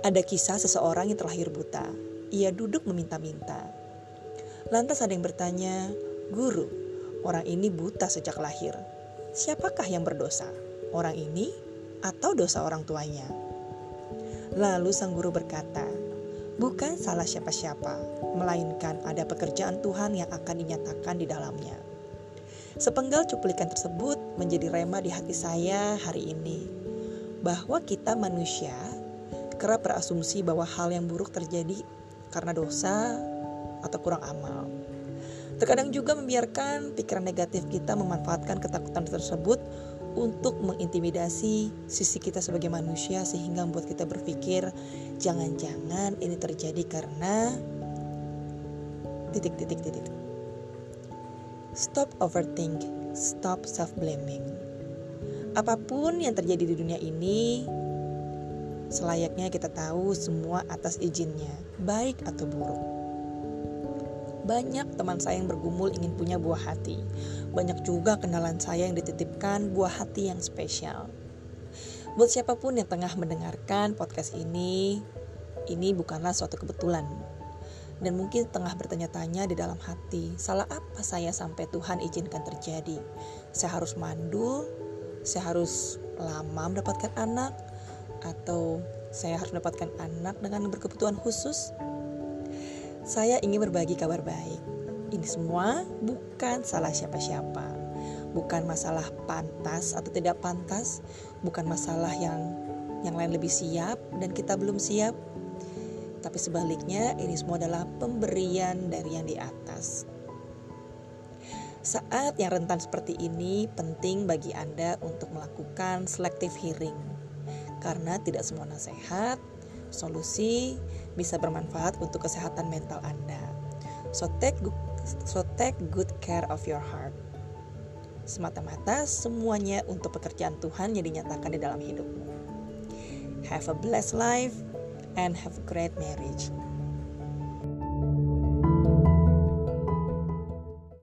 Ada kisah seseorang yang terlahir buta. Ia duduk meminta-minta. Lantas ada yang bertanya, "Guru, orang ini buta sejak lahir. Siapakah yang berdosa? Orang ini atau dosa orang tuanya?" Lalu sang guru berkata, "Bukan salah siapa-siapa, melainkan ada pekerjaan Tuhan yang akan dinyatakan di dalamnya." Sepenggal cuplikan tersebut menjadi rema di hati saya hari ini, bahwa kita manusia kerap berasumsi bahwa hal yang buruk terjadi karena dosa atau kurang amal. Terkadang juga membiarkan pikiran negatif kita memanfaatkan ketakutan tersebut untuk mengintimidasi sisi kita sebagai manusia sehingga membuat kita berpikir jangan-jangan ini terjadi karena titik-titik titik. Stop overthink, stop self blaming. Apa pun yang terjadi di dunia ini Selayaknya kita tahu semua atas izinnya, baik atau buruk. Banyak teman saya yang bergumul ingin punya buah hati. Banyak juga kenalan saya yang dititipkan buah hati yang spesial. Buat siapa pun yang tengah mendengarkan podcast ini, ini bukanlah suatu kebetulan. Dan mungkin tengah bertanya-tanya di dalam hati, salah apa saya sampai Tuhan izinkan terjadi? Saya harus mandul, saya harus lama mendapatkan anak, atau saya harus mendapatkan anak dengan berkebutuhan khusus? Saya ingin berbagi kabar baik. Ini semua bukan salah siapa-siapa. Bukan masalah pantas atau tidak pantas, bukan masalah yang yang lain lebih siap dan kita belum siap. Tapi sebaliknya, ini semua adalah pemberian dari yang di atas. Saat yang rentan seperti ini, penting bagi Anda untuk melakukan selective hearing karena tidak semua nasihat, solusi bisa bermanfaat untuk kesehatan mental Anda. So take good, so take good care of your heart. Semata-mata semuanya untuk pekerjaan Tuhan yang dinyatakan di dalam hidupmu. Have a blessed life and have a great marriage.